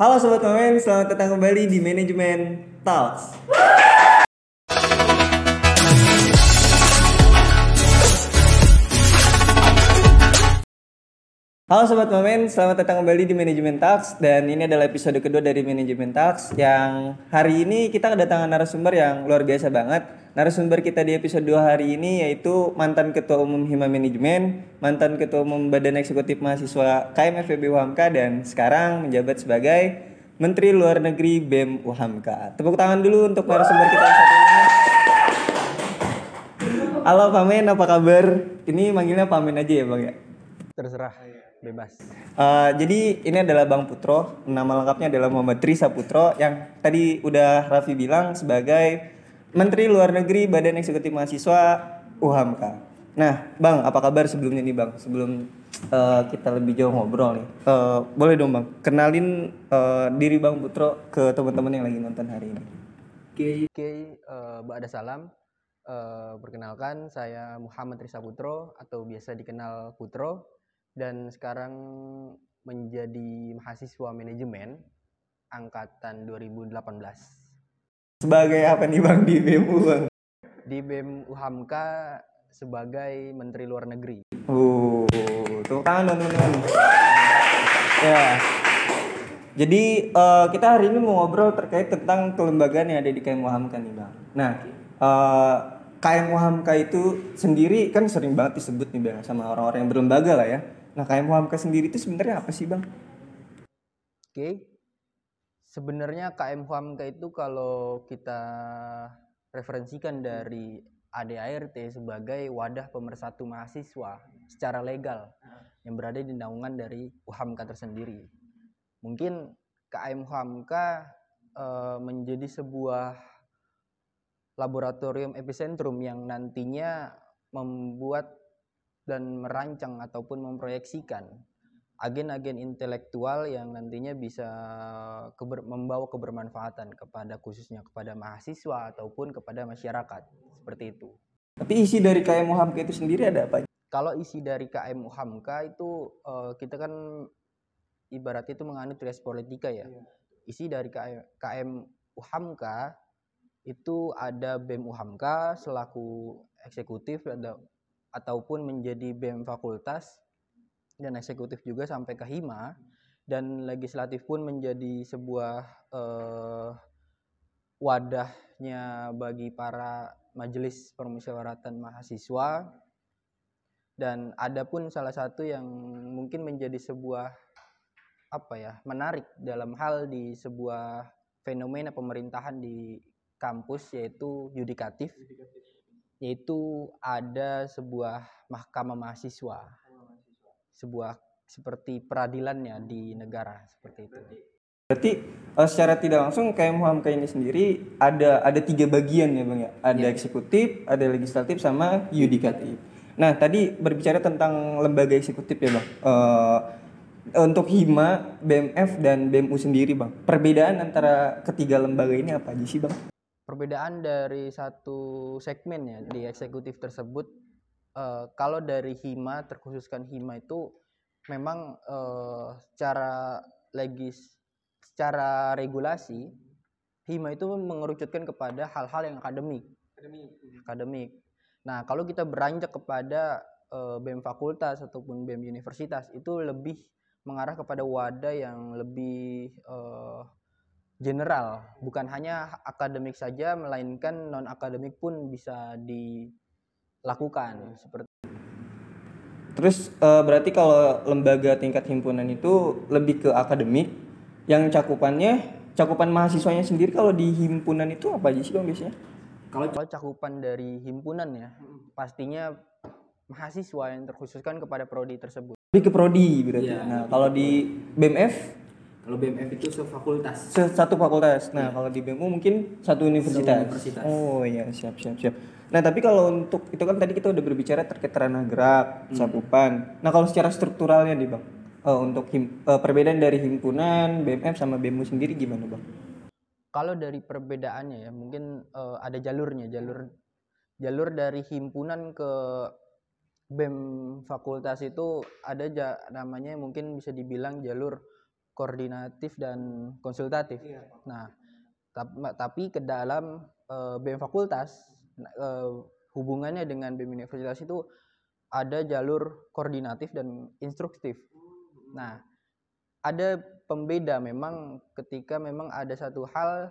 Halo Sobat Momen, selamat datang kembali di Manajemen Talks. Halo Sobat Momen, selamat datang kembali di Manajemen Talks Dan ini adalah episode kedua dari Manajemen Talks Yang hari ini kita kedatangan narasumber yang luar biasa banget Narasumber kita di episode 2 hari ini yaitu mantan Ketua Umum Hima Manajemen Mantan Ketua Umum Badan Eksekutif Mahasiswa KMFB UHAMKA Dan sekarang menjabat sebagai Menteri Luar Negeri BEM UHAMKA Tepuk tangan dulu untuk narasumber kita yang satu ini Halo Pamen, apa kabar? Ini manggilnya Pamen aja ya Bang ya? terserah bebas Uh, jadi ini adalah Bang Putro, nama lengkapnya adalah Muhammad Tri Saputro yang tadi udah Raffi bilang sebagai Menteri Luar Negeri Badan Eksekutif Mahasiswa UHAMKA. Nah, Bang, apa kabar sebelumnya nih Bang? Sebelum uh, kita lebih jauh ngobrol nih, Uh, boleh dong Bang, kenalin uh, diri Bang Putro ke teman-teman yang lagi nonton hari ini. oke eh, Ba'da salam Eh, perkenalkan saya Muhammad Risa Putro atau biasa dikenal Putro dan sekarang menjadi mahasiswa manajemen angkatan 2018 Sebagai apa nih Bang di BEMU Bang? di BEM UHAMKA sebagai Menteri Luar Negeri Uh, tepuk tangan dong teman-teman. Ya. Jadi eh, kita hari ini mau ngobrol terkait tentang kelembagaan yang ada di KM Wahamka nih bang. Nah, eh, KM Wahamka itu sendiri kan sering banget disebut nih bang sama orang-orang yang berlembaga lah ya. Nah, KM Wahamka sendiri itu sebenarnya apa sih bang? Oke. Sebenarnya KM Huamka itu kalau kita referensikan dari ADART sebagai wadah pemersatu mahasiswa secara legal yang berada di naungan dari UHAMKA tersendiri. Mungkin KM Huamka eh, menjadi sebuah laboratorium epicentrum yang nantinya membuat dan merancang ataupun memproyeksikan agen-agen intelektual yang nantinya bisa keber- membawa kebermanfaatan kepada khususnya kepada mahasiswa ataupun kepada masyarakat seperti itu. Tapi isi dari KM Wahamka itu sendiri ada apa? Kalau isi dari KM UHAMKA itu eh, kita kan ibaratnya itu menganut res politika ya. Isi dari KM, KM UHAMKA itu ada BEM UHAMKA selaku eksekutif ada ataupun menjadi BEM fakultas dan eksekutif juga sampai ke Hima dan legislatif pun menjadi sebuah eh, wadahnya bagi para majelis permusyawaratan mahasiswa. Dan ada pun salah satu yang mungkin menjadi sebuah apa ya menarik dalam hal di sebuah fenomena pemerintahan di kampus yaitu yudikatif yaitu ada sebuah mahkamah mahasiswa sebuah seperti peradilannya di negara seperti itu Berarti eh, secara tidak langsung KM Wahamka ini sendiri ada ada tiga bagian ya bang ya. Ada eksekutif, ada legislatif, sama yudikatif. Nah tadi berbicara tentang lembaga eksekutif ya bang. Eh, untuk Hima, BMF dan BMU sendiri bang. Perbedaan antara ketiga lembaga ini apa aja sih bang? Perbedaan dari satu segmen ya di eksekutif tersebut eh, kalau dari hima terkhususkan hima itu memang eh, secara legis secara regulasi hima itu mengerucutkan kepada hal-hal yang akademik. Akademik. Nah kalau kita beranjak kepada eh, bem fakultas ataupun bem universitas itu lebih mengarah kepada wadah yang lebih eh, general, bukan hanya akademik saja, melainkan non akademik pun bisa dilakukan seperti Terus eh, berarti kalau lembaga tingkat himpunan itu lebih ke akademik, yang cakupannya cakupan mahasiswanya sendiri kalau di himpunan itu apa aja sih bang biasanya? kalau cakupan dari himpunan ya, pastinya mahasiswa yang terkhususkan kepada prodi tersebut. Lebih ke prodi berarti. Iya, nah kalau di BMF Kalau BMF itu sefakultas. Se- satu fakultas. Nah, kalau di BMU mungkin satu universitas. universitas. Oh iya, siap siap siap. Nah, tapi kalau untuk itu kan tadi kita udah berbicara terkait ranah gerak, cakupan. Nah, kalau secara strukturalnya nih, Bang. eh, untuk him- eh, perbedaan dari himpunan, BMF sama BMU sendiri gimana, Bang? Kalau dari perbedaannya ya, mungkin eh, ada jalurnya, jalur jalur dari himpunan ke BEM fakultas itu ada ja- namanya mungkin bisa dibilang jalur koordinatif dan konsultatif. Nah, tap- tapi ke dalam eh, BEM fakultas eh, hubungannya dengan BEM universitas itu ada jalur koordinatif dan instruktif. Nah, ada pembeda memang ketika memang ada satu hal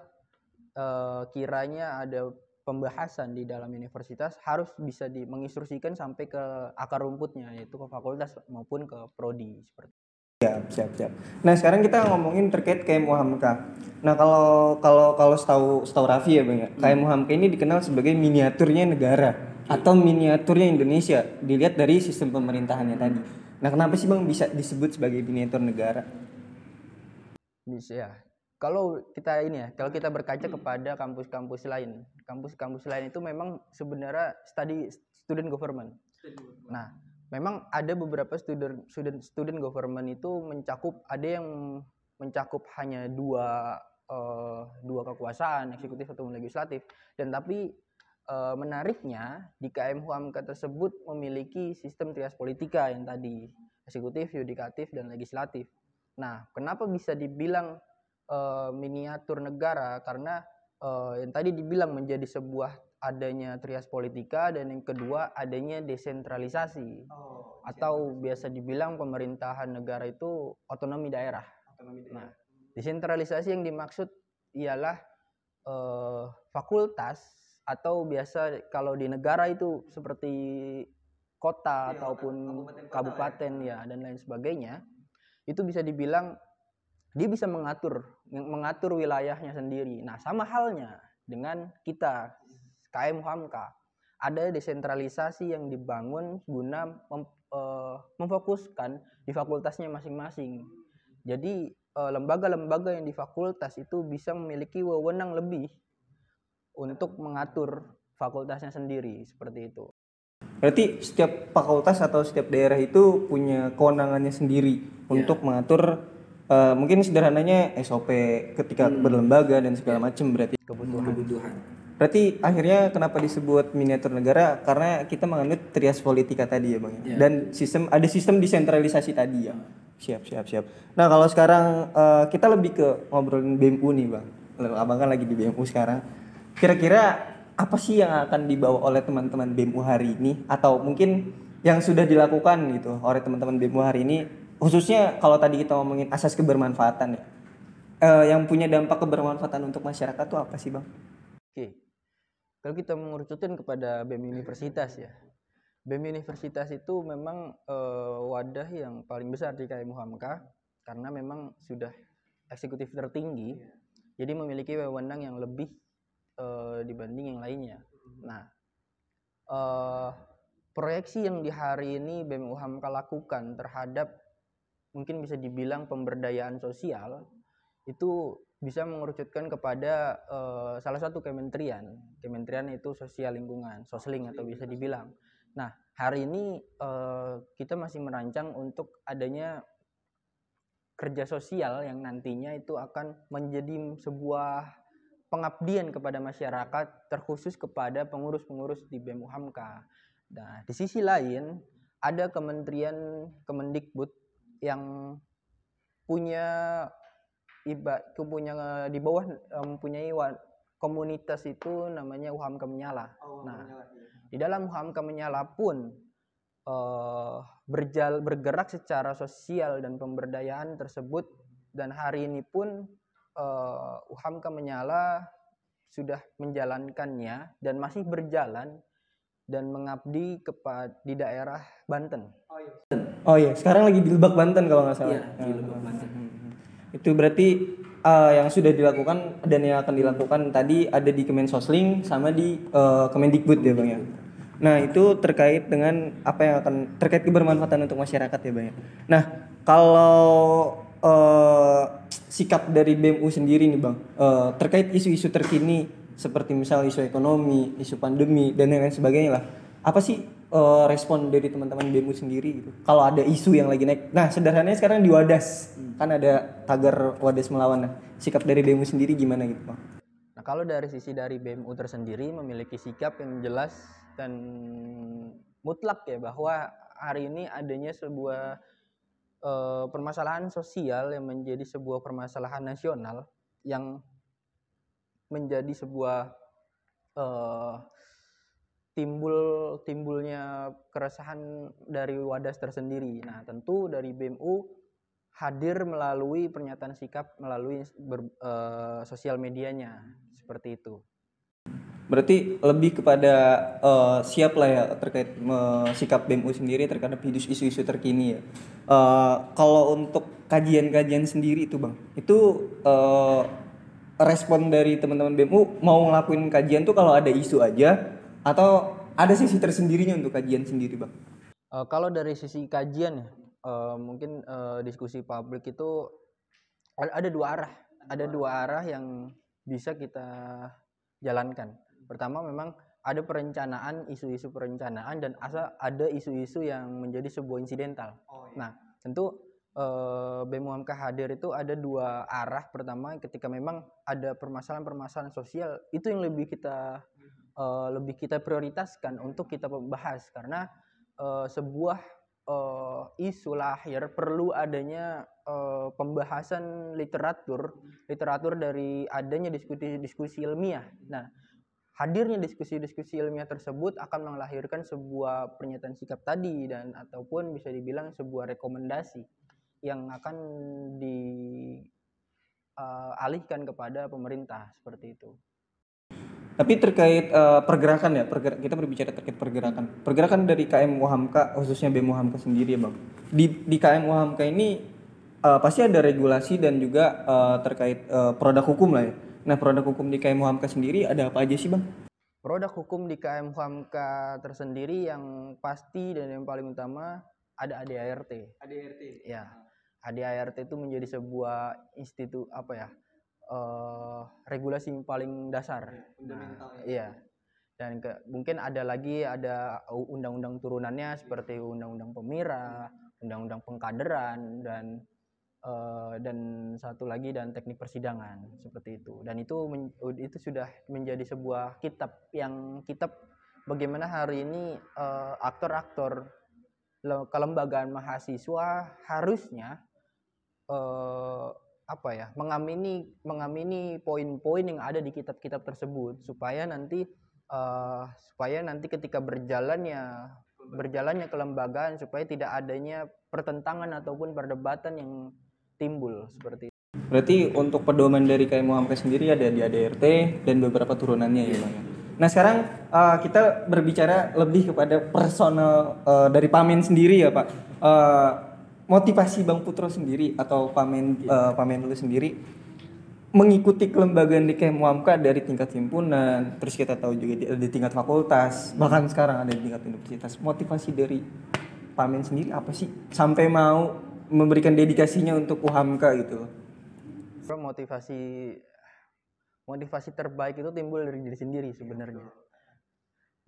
eh, kiranya ada pembahasan di dalam universitas harus bisa di menginstruksikan sampai ke akar rumputnya yaitu ke fakultas maupun ke prodi seperti Siap, siap, siap. Nah, sekarang kita ngomongin terkait KM Muhamka. Nah, kalau kalau kalau setahu setahu Raffi ya, Bang ya. KM Muhamka ini dikenal sebagai miniaturnya negara atau miniaturnya Indonesia dilihat dari sistem pemerintahannya tadi. Nah, kenapa sih Bang bisa disebut sebagai miniatur negara? bisa ya kalau kita ini ya kalau kita berkaca kepada kampus-kampus lain kampus-kampus lain itu memang sebenarnya study student government nah memang ada beberapa student student student government itu mencakup ada yang mencakup hanya dua eh, dua kekuasaan eksekutif atau legislatif dan tapi eh, menariknya di KM Huamka tersebut memiliki sistem trias politika yang tadi eksekutif, yudikatif dan legislatif. Nah, kenapa bisa dibilang eh, miniatur negara? Karena eh, yang tadi dibilang menjadi sebuah adanya trias politika dan yang kedua adanya desentralisasi. Atau biasa dibilang pemerintahan negara itu otonomi daerah. Nah, desentralisasi yang dimaksud ialah eh, fakultas atau biasa kalau di negara itu seperti kota ataupun kabupaten ya dan lain sebagainya itu bisa dibilang dia bisa mengatur mengatur wilayahnya sendiri. Nah, sama halnya dengan kita KM Hamka. Ada desentralisasi yang dibangun guna mem- eh, memfokuskan di fakultasnya masing-masing. Jadi eh, lembaga-lembaga yang di fakultas itu bisa memiliki wewenang lebih untuk mengatur fakultasnya sendiri seperti itu. Berarti setiap fakultas atau setiap daerah itu punya kewenangannya sendiri untuk mengatur eh, mungkin sederhananya SOP ketika berlembaga dan segala macam berarti. Kebutuhan. kebutuhan Berarti akhirnya kenapa disebut miniatur negara? Karena kita menganut trias politika tadi ya bang. ya? Dan sistem ada sistem desentralisasi tadi ya. Siap siap siap. Nah kalau sekarang eh, kita lebih ke ngobrolin BMU nih bang. Abang kan lagi di BMU sekarang. Kira-kira apa sih yang akan dibawa oleh teman-teman BMU hari ini? Atau mungkin yang sudah dilakukan gitu oleh teman-teman BMU hari ini? Khususnya kalau tadi kita ngomongin asas kebermanfaatan ya. Eh, yang punya dampak kebermanfaatan untuk masyarakat tuh apa sih bang? Oke. Kalau kita mengerucutin kepada BEM Universitas ya. BEM Universitas itu memang eh, wadah yang paling besar di KM Hamka karena memang sudah eksekutif tertinggi. Jadi memiliki wewenang yang lebih eh, dibanding yang lainnya. Nah, eh, proyeksi yang di hari ini BEM Hamka lakukan terhadap mungkin bisa dibilang pemberdayaan sosial itu bisa mengerucutkan kepada eh, salah satu kementerian. Kementerian itu sosial lingkungan, sosling atau bisa dibilang. Nah, hari ini eh, kita masih merancang untuk adanya kerja sosial yang nantinya itu akan menjadi sebuah pengabdian kepada masyarakat terkhusus kepada pengurus-pengurus di BEM Hamka. Nah, di sisi lain ada kementerian Kemendikbud yang punya iba punya di bawah eh, mempunyai komunitas itu namanya UHAMKA Menyala. nah, di dalam UHAMKA Menyala pun eh, berjal bergerak secara sosial dan pemberdayaan tersebut dan hari ini pun eh, UHAMKA Menyala sudah menjalankannya dan masih berjalan dan mengabdi kepada di daerah Banten. Oh iya, sekarang lagi di Lebak Banten kalau nggak salah. Iya, di Lebak Banten. Itu berarti eh, yang sudah dilakukan dan yang akan dilakukan tadi ada di Kemensosling sama di eh, Kemendikbud ya bang ya. Nah itu terkait dengan apa yang akan terkait kebermanfaatan untuk masyarakat ya bang ya. Nah kalau eh, sikap dari BMU sendiri nih bang eh, terkait isu-isu terkini seperti misal isu ekonomi, isu pandemi dan yang lain sebagainya lah. Apa sih eh, respon dari teman-teman BMU sendiri gitu? Kalau ada isu yang lagi naik. Nah sederhananya sekarang di Wadas kan ada tagar Wadas melawan. Nah sikap dari BMU sendiri gimana gitu bang? Nah, kalau dari sisi dari BMU tersendiri memiliki sikap yang jelas dan mutlak ya bahwa hari ini adanya sebuah eh, permasalahan sosial yang menjadi sebuah permasalahan nasional yang menjadi sebuah eh, timbul timbulnya keresahan dari wadas tersendiri. Nah, tentu dari BMU hadir melalui pernyataan sikap melalui ber- eh, sosial medianya seperti itu. Berarti lebih kepada eh, siap lah ya terkait me- sikap BMU sendiri terhadap isu-isu terkini ya. Eh, kalau untuk kajian-kajian sendiri itu bang, itu eh, respon dari teman-teman BMU mau ngelakuin kajian tuh kalau ada isu aja atau ada sisi tersendirinya untuk kajian sendiri bang? Eh, kalau dari sisi kajian ya, eh, mungkin eh, diskusi publik itu ada, ada dua arah, ada dua arah yang bisa kita jalankan. Pertama memang ada perencanaan, isu-isu perencanaan dan asa ada isu-isu yang menjadi sebuah insidental. Nah, tentu eh, BEM UMK hadir itu ada dua arah. Pertama, ketika memang ada permasalahan-permasalahan sosial, itu yang lebih kita eh, lebih kita prioritaskan untuk kita bahas karena eh, sebuah eh, isu lahir perlu adanya eh, pembahasan literatur, literatur dari adanya diskusi-diskusi ilmiah. Nah, hadirnya diskusi-diskusi ilmiah tersebut akan melahirkan sebuah pernyataan sikap tadi dan ataupun bisa dibilang sebuah rekomendasi yang akan dialihkan kepada pemerintah seperti itu. Tapi terkait eh, pergerakan ya, perger- kita berbicara terkait pergerakan. Pergerakan dari KM Wahamka, khususnya BEM Wahamka sendiri ya bang. Di, di KM Wahamka ini eh, pasti ada regulasi dan juga eh, terkait eh, produk hukum lah ya. Nah produk hukum di KM Wahamka sendiri ada apa aja sih bang? Produk hukum di KM Hamka tersendiri yang pasti dan yang paling utama ada ADART. ADRT. Ya, ADART itu menjadi sebuah institut apa ya? Eh, regulasi yang paling dasar. fundamental Nah, iya. Dan ke, mungkin ada lagi ada undang-undang turunannya seperti undang-undang pemira, undang-undang pengkaderan dan eh, dan satu lagi dan teknik persidangan seperti itu. Dan itu men- itu sudah menjadi sebuah kitab yang kitab bagaimana hari ini eh, aktor-aktor le- kelembagaan mahasiswa harusnya eh, apa ya mengamini mengamini poin-poin yang ada di kitab-kitab tersebut supaya nanti eh, supaya nanti ketika berjalannya berjalannya kelembagaan supaya tidak adanya pertentangan ataupun perdebatan yang timbul seperti itu. Berarti untuk pedoman dari KM Wahamka sendiri ada di ADRT dan beberapa turunannya ya bang. ya. Nah sekarang eh, kita berbicara lebih kepada personal eh, dari Pamen sendiri ya pak. Eh, motivasi Bang Putro sendiri atau Pamen eh, Pamen lu sendiri mengikuti kelembagaan di KM Wahamka dari tingkat himpunan, terus kita tahu juga di, di tingkat fakultas, bahkan sekarang ada di tingkat universitas. Motivasi dari Pamen sendiri apa sih sampai mau memberikan dedikasinya untuk UHAMKA gitu motivasi motivasi terbaik itu timbul dari diri sendiri sebenarnya.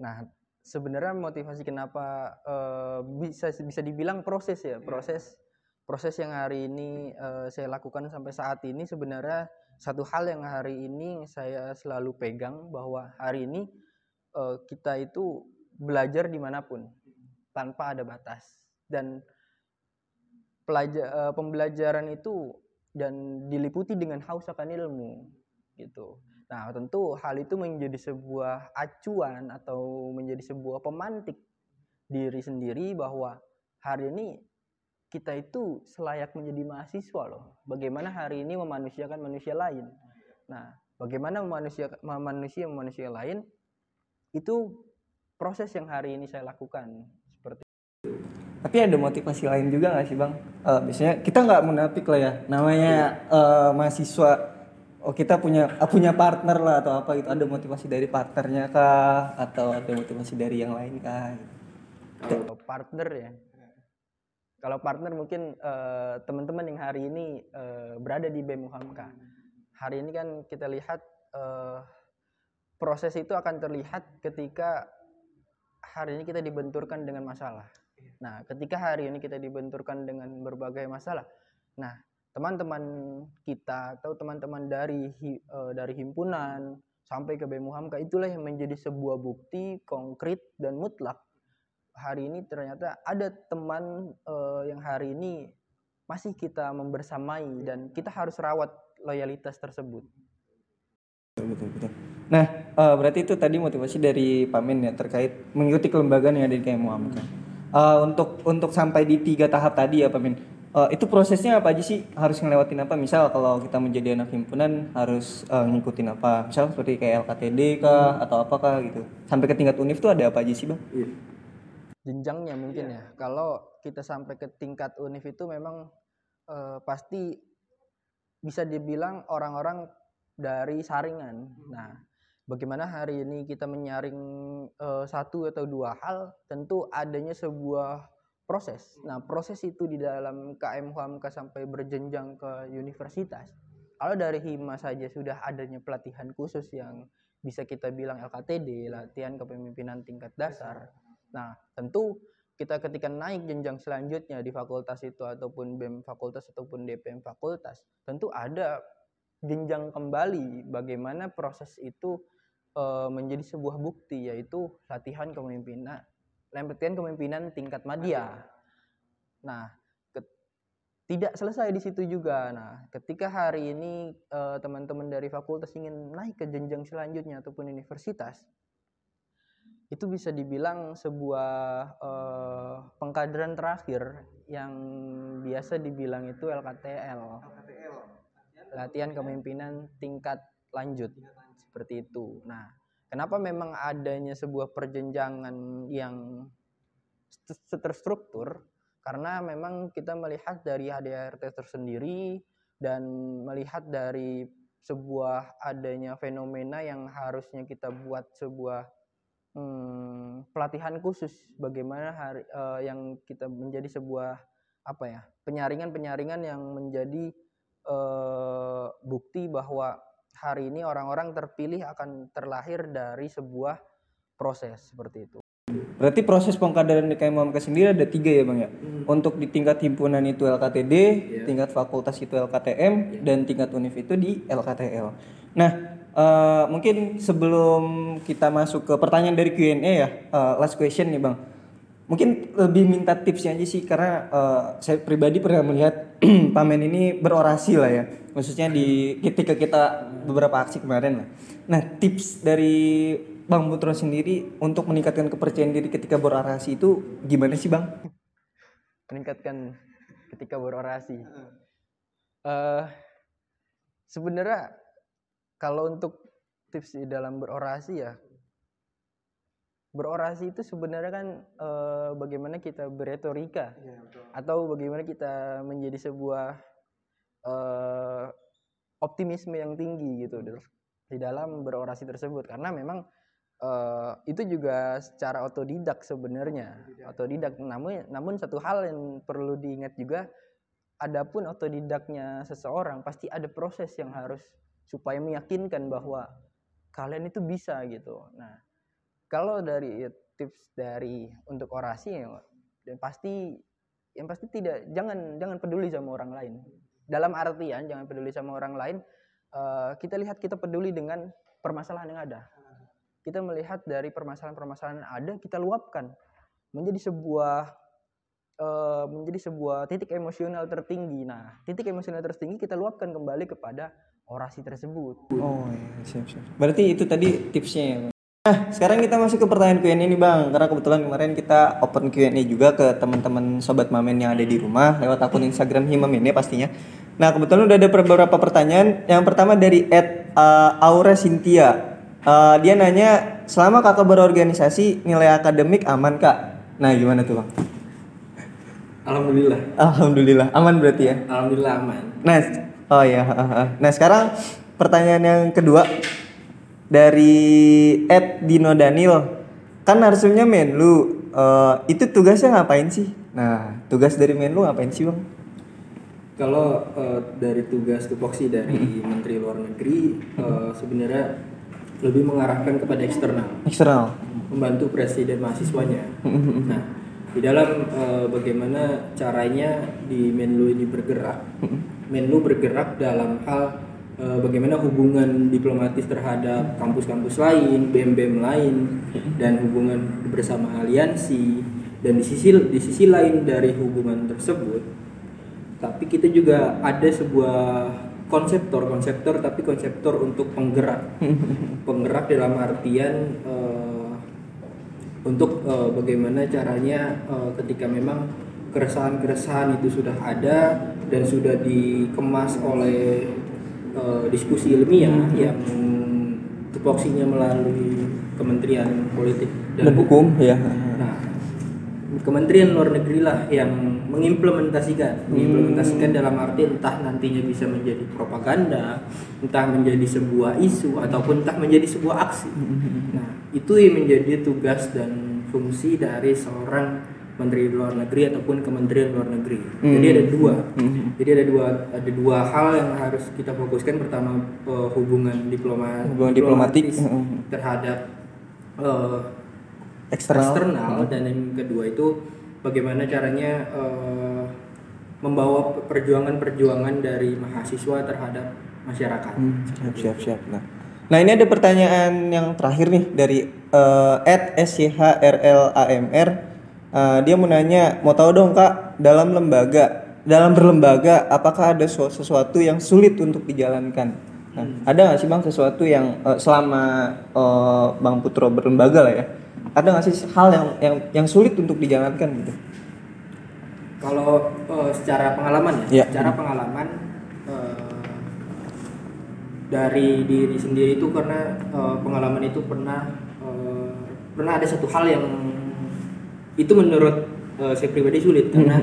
Nah, sebenarnya motivasi kenapa eh, bisa bisa dibilang proses ya, proses proses yang hari ini eh, saya lakukan sampai saat ini sebenarnya satu hal yang hari ini saya selalu pegang bahwa hari ini eh, kita itu belajar di mana pun tanpa ada batas dan pelajar pembelajaran itu dan diliputi dengan haus akan ilmu gitu. Nah, tentu hal itu menjadi sebuah acuan atau menjadi sebuah pemantik diri sendiri bahwa hari ini kita itu selayak menjadi mahasiswa loh. Bagaimana hari ini memanusiakan manusia lain. Nah, bagaimana manusia manusia manusia lain itu proses yang hari ini saya lakukan seperti Tapi ada motivasi lain juga nggak sih bang? Eh, biasanya kita nggak munafik lah ya, namanya eh, mahasiswa. Oh kita punya ah, punya partner lah atau apa gitu. Ada motivasi dari partnernya kah? Atau ada motivasi dari yang lain kah? Kalau partner ya. Kalau partner mungkin eh, teman-teman yang hari ini eh, berada di BEM Hamka. Hari ini kan kita lihat eh, proses itu akan terlihat ketika hari ini kita dibenturkan dengan masalah. Nah, ketika hari ini kita dibenturkan dengan berbagai masalah. Nah, teman-teman kita atau teman-teman dari eh, dari himpunan sampai ke BEM Hamka itulah yang menjadi sebuah bukti konkret dan mutlak. Hari ini ternyata ada teman eh, yang hari ini masih kita membersamai dan kita harus rawat loyalitas tersebut. betul betul nah eh, berarti itu tadi motivasi dari Pamin ya terkait mengikuti kelembagaan yang ada di KMUAM kan Eh, untuk untuk sampai di tiga tahap tadi ya Pamin eh, itu prosesnya apa aja sih? Harus ngelewatin apa? Misal kalau kita menjadi anak himpunan harus eh, ngikutin apa? Misal seperti kayak LKTD kah atau apakah gitu. Sampai ke tingkat univ tuh ada apa aja sih bang? Iya. jenjangnya mungkin ya. Kalau kita sampai ke tingkat univ itu memang eh, pasti bisa dibilang orang-orang dari saringan. Nah, bagaimana hari ini kita menyaring eh, satu atau dua hal, tentu adanya sebuah proses. Nah, proses itu di dalam KM Huamka sampai berjenjang ke universitas. Kalau dari Hima saja sudah adanya pelatihan khusus yang bisa kita bilang LKTD, latihan kepemimpinan tingkat dasar. Nah, tentu kita ketika naik jenjang selanjutnya di fakultas itu ataupun BEM fakultas ataupun DPM fakultas, tentu ada jenjang kembali bagaimana proses itu eh, menjadi sebuah bukti yaitu latihan kepemimpinan latihan kepemimpinan tingkat madya. Nah, tidak selesai di situ juga. Nah, ketika hari ini eh, teman-teman dari fakultas ingin naik ke jenjang selanjutnya ataupun universitas, itu bisa dibilang sebuah eh, pengkaderan terakhir yang biasa dibilang itu LKTL. Latihan kepemimpinan tingkat lanjut seperti itu. Nah, kenapa memang adanya sebuah perjenjangan yang st- terstruktur? Karena memang kita melihat dari HDRT tersendiri dan melihat dari sebuah adanya fenomena yang harusnya kita buat sebuah hmm, pelatihan khusus bagaimana hari eh, yang kita menjadi sebuah apa ya penyaringan-penyaringan yang menjadi eh, bukti bahwa hari ini orang-orang terpilih akan terlahir dari sebuah proses seperti itu. Berarti proses pengkaderan di KMUMK sendiri ada tiga ya bang ya. Untuk di tingkat himpunan itu LKTD, tingkat fakultas itu LKTM, dan tingkat univ itu di LKTL. Nah eh, mungkin sebelum kita masuk ke pertanyaan dari Q&A ya, eh, last question nih bang. Mungkin lebih minta tipsnya aja sih karena eh, saya pribadi pernah melihat pamen ini berorasi lah ya, khususnya di ketika kita beberapa aksi kemarin lah. Nah tips dari Bang Putro sendiri untuk meningkatkan kepercayaan diri ketika berorasi itu gimana sih bang? meningkatkan ketika berorasi. Eh sebenarnya kalau untuk tips di dalam berorasi ya, berorasi itu sebenarnya kan eh, bagaimana kita beretorika atau bagaimana kita menjadi sebuah eh, optimisme yang tinggi gitu di- di dalam berorasi tersebut. Karena memang eh, itu juga secara otodidak sebenarnya. Otodidak. Namun namun satu hal yang perlu diingat juga adapun otodidaknya seseorang pasti ada proses yang harus supaya meyakinkan bahwa kalian itu bisa gitu. Nah kalau dari tips dari untuk orasi ya dan pasti yang pasti tidak jangan jangan peduli sama orang lain dalam artian jangan peduli sama orang lain eh, kita lihat kita peduli dengan permasalahan yang ada kita melihat dari permasalahan-permasalahan yang ada kita luapkan menjadi sebuah eh, menjadi sebuah titik emosional tertinggi nah titik emosional tertinggi kita luapkan kembali kepada orasi tersebut Oh iya siap siap. Berarti itu tadi tipsnya ya. Nah sekarang kita masuk ke pertanyaan Q&A nih bang, karena kebetulan kemarin kita open Q&A juga ke teman-teman sobat mamen yang ada di rumah lewat akun Instagram Himam ini pastinya. Nah kebetulan udah ada beberapa pertanyaan. Yang pertama dari Ed uh, Aura Cynthia. Uh, dia nanya selama kakak berorganisasi nilai akademik aman kak? Nah gimana tuh bang? Alhamdulillah. Alhamdulillah aman berarti ya. Alhamdulillah aman. Nah, oh ya. Nah sekarang pertanyaan yang kedua dari Ed Dino Daniel. Kan narsumnya Menlu. Eh, itu tugasnya ngapain sih? Nah, tugas dari Menlu ngapain sih bang? Kalau eh, dari tugas tupoksi dari Menteri Luar Negeri eh, sebenarnya lebih mengarahkan kepada eksternal, Eksternal. membantu presiden mahasiswanya. Nah, di dalam eh, bagaimana caranya di Menlu ini bergerak, Menlu bergerak dalam hal eh, bagaimana hubungan diplomatis terhadap kampus-kampus lain, BEM-BEM lain, dan hubungan bersama aliansi. Dan di sisi di sisi lain dari hubungan tersebut, tapi kita juga ada sebuah konseptor konseptor tapi konseptor untuk penggerak penggerak dalam artian eh, untuk eh, bagaimana caranya eh, ketika memang keresahan-keresahan itu sudah ada dan sudah dikemas oleh eh, diskusi ilmiah yang tupoksinya melalui Kementerian Politik Dan hukum ya. Nah, Kementerian Luar Negeri lah yang mengimplementasikan, mengimplementasikan dalam arti entah nantinya bisa menjadi propaganda, entah menjadi sebuah isu ataupun entah menjadi sebuah aksi. Nah, itu yang menjadi tugas dan fungsi dari seorang Menteri Luar Negeri ataupun Kementerian Luar Negeri. Jadi ada dua. Jadi ada dua ada dua hal yang harus kita fokuskan. Pertama eh, hubungan diploma Hubungan diplomatik. diplomatis terhadap eh, Eksternal. eksternal dan yang kedua itu bagaimana caranya eh, membawa perjuangan-perjuangan dari mahasiswa terhadap masyarakat. Hmm, siap siap siap. Nah, nah ini ada pertanyaan yang terakhir nih dari eh, at @schrlamr. Eh, dia mau nanya, mau tahu dong kak, dalam lembaga, dalam berlembaga, apakah ada su- sesuatu yang sulit untuk dijalankan? Nah, ada nggak sih bang sesuatu yang eh, selama eh, bang Putro berlembaga lah ya, ada nggak sih hal yang yang yang sulit untuk dijalankan gitu? Kalau eh, secara pengalaman Iya. ya, secara pengalaman dari diri sendiri itu karena eh, pengalaman itu pernah eh, pernah ada satu hal yang itu menurut eh, saya pribadi sulit karena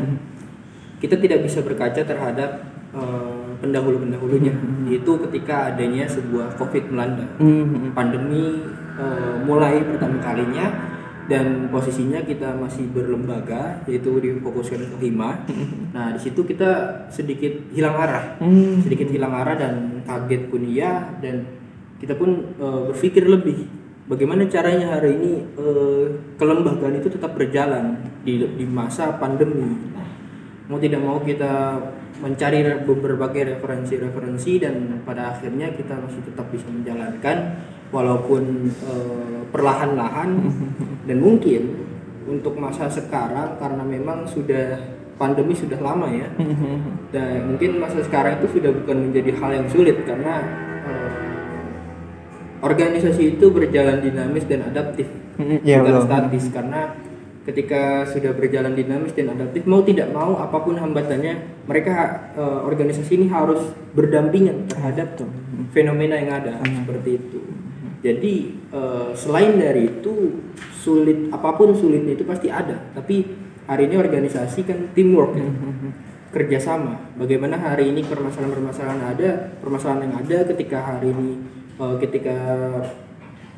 kita tidak bisa berkaca terhadap eh, pendahulu-pendahulunya. Itu ketika adanya sebuah covid melanda. Hmm, pandemi eh, mulai pertama kalinya dan posisinya kita masih berlembaga yaitu difokuskan ke hima. Nah di situ kita sedikit hilang arah, Hmm. sedikit hilang arah dan kaget pun iya dan kita pun eh, berpikir lebih bagaimana caranya hari ini eh, kelembagaan itu tetap berjalan di di masa pandemi. Mau tidak mau kita mencari berbagai referensi-referensi dan pada akhirnya kita masih tetap bisa menjalankan walaupun eh, perlahan-lahan dan mungkin untuk masa sekarang karena memang sudah pandemi sudah lama ya dan mungkin masa sekarang itu sudah bukan menjadi hal yang sulit karena organisasi itu berjalan dinamis dan adaptif. Hmm, iya, bukan statis karena ketika sudah berjalan dinamis dan adaptif mau tidak mau apa pun hambatannya mereka eh, organisasi ini harus berdampingan terhadap fenomena yang ada seperti itu. Jadi eh, selain dari itu sulit apa pun sulitnya itu pasti ada. Tapi hari ini organisasi kan teamwork ya kerjasama. Bagaimana hari ini permasalahan-permasalahan ada permasalahan yang ada ketika hari ini eh, ketika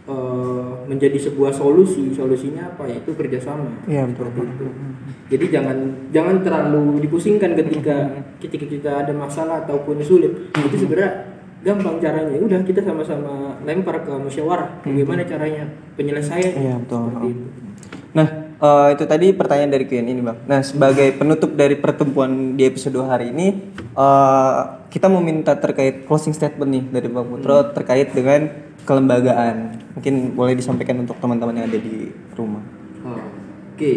eh, menjadi sebuah solusi solusinya apa? Yaitu kerjasama. Iya betul. itu jadi jangan jangan terlalu dipusingkan ketika ketika kita ada masalah ataupun sulit. Itu sebenarnya gampang caranya. Ya udah kita sama-sama lempar ke musyawarah. Bagaimana caranya penyelesaian? Iya, betul. seperti itu. Nah, eh, itu tadi pertanyaan dari Queen ini, Bang. Nah, sebagai penutup dari pertemuan di episode hari ini, eh, kita mau minta terkait closing statement nih dari Bang Putro terkait dengan kelembagaan. Mungkin boleh disampaikan untuk teman-teman yang ada di rumah. Oh, oke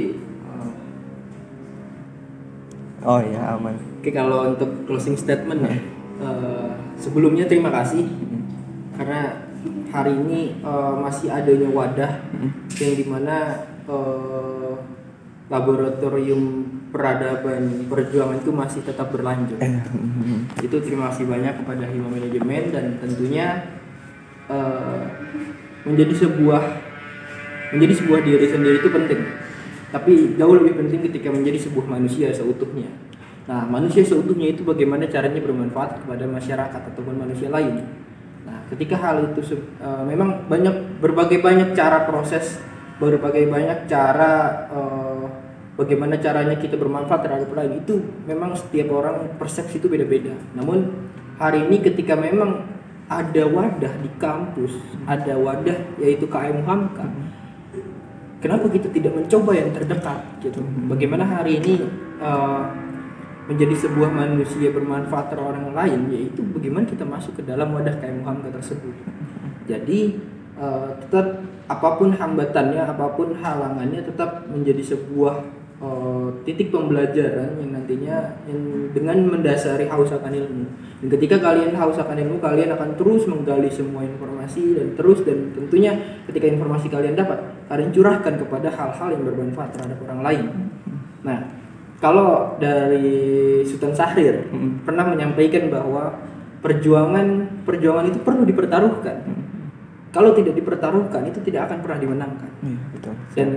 Oh iya, aman. Oke kalau untuk closing statement ya, eh, sebelumnya terima kasih karena hari ini eh, masih adanya wadah yang di mana eh, laboratorium peradaban perjuangan itu masih tetap berlanjut. Itu terima kasih banyak kepada Hima Manajemen dan tentunya eh, menjadi sebuah menjadi sebuah diri sendiri itu penting. Tapi jauh lebih penting ketika menjadi sebuah manusia seutuhnya. Nah manusia seutuhnya itu bagaimana caranya bermanfaat kepada masyarakat ataupun manusia lain? Nah ketika hal itu eh, memang banyak berbagai banyak cara proses berbagai banyak cara eh, bagaimana caranya kita bermanfaat terhadap lain itu. Memang setiap orang persepsi itu beda-beda. Namun hari ini ketika memang ada wadah di kampus ada wadah yaitu KM Hamka kenapa kita tidak mencoba yang terdekat gitu? Bagaimana hari ini uh, menjadi sebuah manusia bermanfaat terhadap orang lain yaitu bagaimana kita masuk ke dalam wadah KM Hamka tersebut. Jadi uh, tetap apa pun hambatannya apa pun halangannya tetap menjadi sebuah eh, titik pembelajaran yang nantinya yang dengan mendasari haus akan ilmu. Dan ketika kalian haus akan ilmu, kalian akan terus menggali semua informasi dan terus dan tentunya ketika informasi kalian dapat, kalian curahkan kepada hal-hal yang bermanfaat terhadap orang lain. Nah, kalau dari Sultan Syahrir pernah menyampaikan bahwa perjuangan perjuangan itu perlu dipertaruhkan. Kalau tidak dipertaruhkan itu tidak akan pernah dimenangkan. Iya, betul. Dan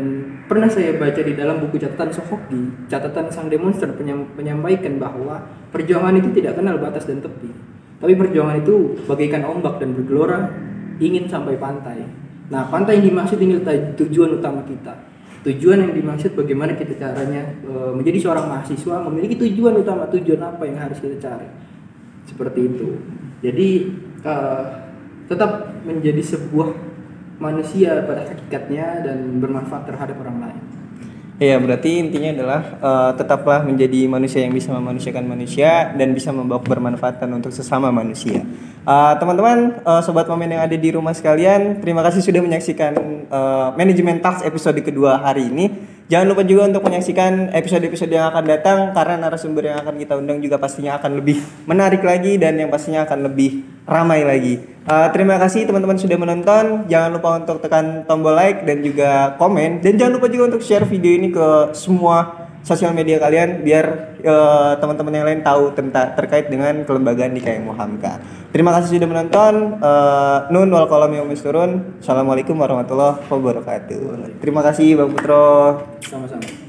pernah saya baca di dalam buku catatan Sohoki, catatan sang demonstran menyampaikan bahwa perjuangan itu tidak kenal batas dan tepi. Tapi perjuangan itu bagaikan ombak dan bergelora ingin sampai pantai. Nah, pantai yang dimaksud ini tujuan utama kita. Tujuan yang dimaksud bagaimana kita caranya e, menjadi seorang mahasiswa memiliki tujuan utama, tujuan apa yang harus kita cari. Seperti itu. Jadi eh, tetap menjadi sebuah manusia pada hakikatnya dan bermanfaat terhadap orang lain. Iya, berarti intinya adalah eh, tetaplah menjadi manusia yang bisa memanusiakan manusia dan bisa membawa kebermanfaatan untuk sesama manusia. Eh, teman-teman, eh, sobat momen yang ada di rumah sekalian, terima kasih sudah menyaksikan eh, manajemen tax episode kedua hari ini. Jangan lupa juga untuk menyaksikan episode-episode yang akan datang karena narasumber yang akan kita undang juga pastinya akan lebih menarik lagi dan yang pastinya akan lebih ramai lagi. Eh, terima kasih teman-teman sudah menonton. Jangan lupa untuk tekan tombol like dan juga komen dan jangan lupa juga untuk share video ini ke semua sosial media kalian biar eh, teman-teman yang lain tahu tentang terkait dengan kelembagaan di KM Muhamka. Terima kasih sudah menonton. Eh, nun wal kolam yang turun. Assalamualaikum warahmatullahi wabarakatuh. Terima kasih Bang Putro. Sama-sama.